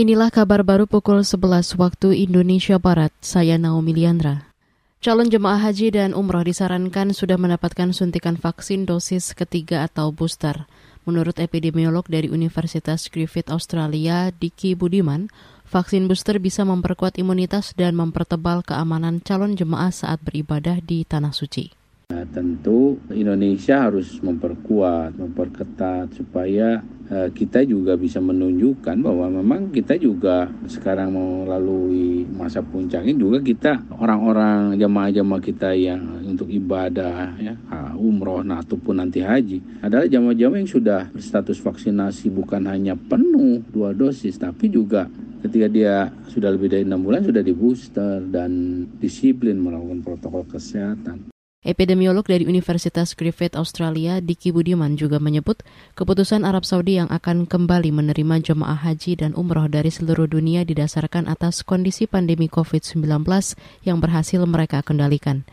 Inilah kabar baru pukul 11 waktu Indonesia Barat. Saya Naomi Liandra. Calon jemaah haji dan umroh disarankan sudah mendapatkan suntikan vaksin dosis ketiga atau booster. Menurut epidemiolog dari Universitas Griffith Australia, Diki Budiman, vaksin booster bisa memperkuat imunitas dan mempertebal keamanan calon jemaah saat beribadah di Tanah Suci. Nah, tentu Indonesia harus memperkuat, memperketat supaya uh, kita juga bisa menunjukkan bahwa memang kita juga sekarang melalui masa puncak ini juga kita orang-orang jamaah-jamaah kita yang untuk ibadah ya umroh nah, ataupun nanti haji adalah jamaah-jamaah yang sudah berstatus vaksinasi bukan hanya penuh dua dosis tapi juga ketika dia sudah lebih dari enam bulan sudah di booster dan disiplin melakukan protokol kesehatan. Epidemiolog dari Universitas Griffith Australia, Diki Budiman juga menyebut keputusan Arab Saudi yang akan kembali menerima jemaah haji dan umroh dari seluruh dunia didasarkan atas kondisi pandemi COVID-19 yang berhasil mereka kendalikan.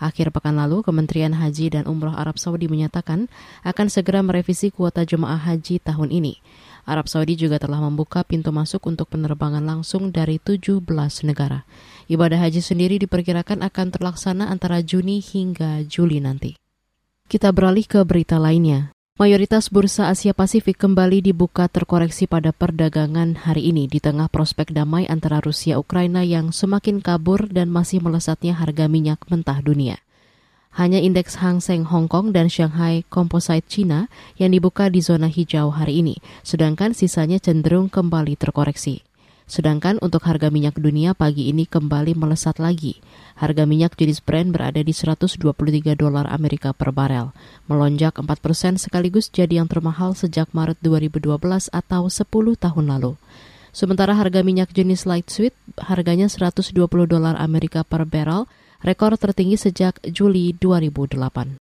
Akhir pekan lalu, Kementerian Haji dan Umroh Arab Saudi menyatakan akan segera merevisi kuota jemaah haji tahun ini. Arab Saudi juga telah membuka pintu masuk untuk penerbangan langsung dari 17 negara. Ibadah haji sendiri diperkirakan akan terlaksana antara Juni hingga Juli nanti. Kita beralih ke berita lainnya. Mayoritas bursa Asia Pasifik kembali dibuka terkoreksi pada perdagangan hari ini di tengah prospek damai antara Rusia Ukraina yang semakin kabur dan masih melesatnya harga minyak mentah dunia. Hanya indeks Hang Seng Hong Kong dan Shanghai Composite China yang dibuka di zona hijau hari ini, sedangkan sisanya cenderung kembali terkoreksi. Sedangkan untuk harga minyak dunia pagi ini kembali melesat lagi. Harga minyak jenis Brent berada di 123 dolar Amerika per barel, melonjak 4 persen sekaligus jadi yang termahal sejak Maret 2012 atau 10 tahun lalu. Sementara harga minyak jenis light sweet harganya 120 dolar Amerika per barrel, rekor tertinggi sejak Juli 2008.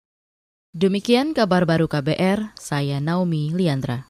Demikian kabar baru KBR, saya Naomi Liandra.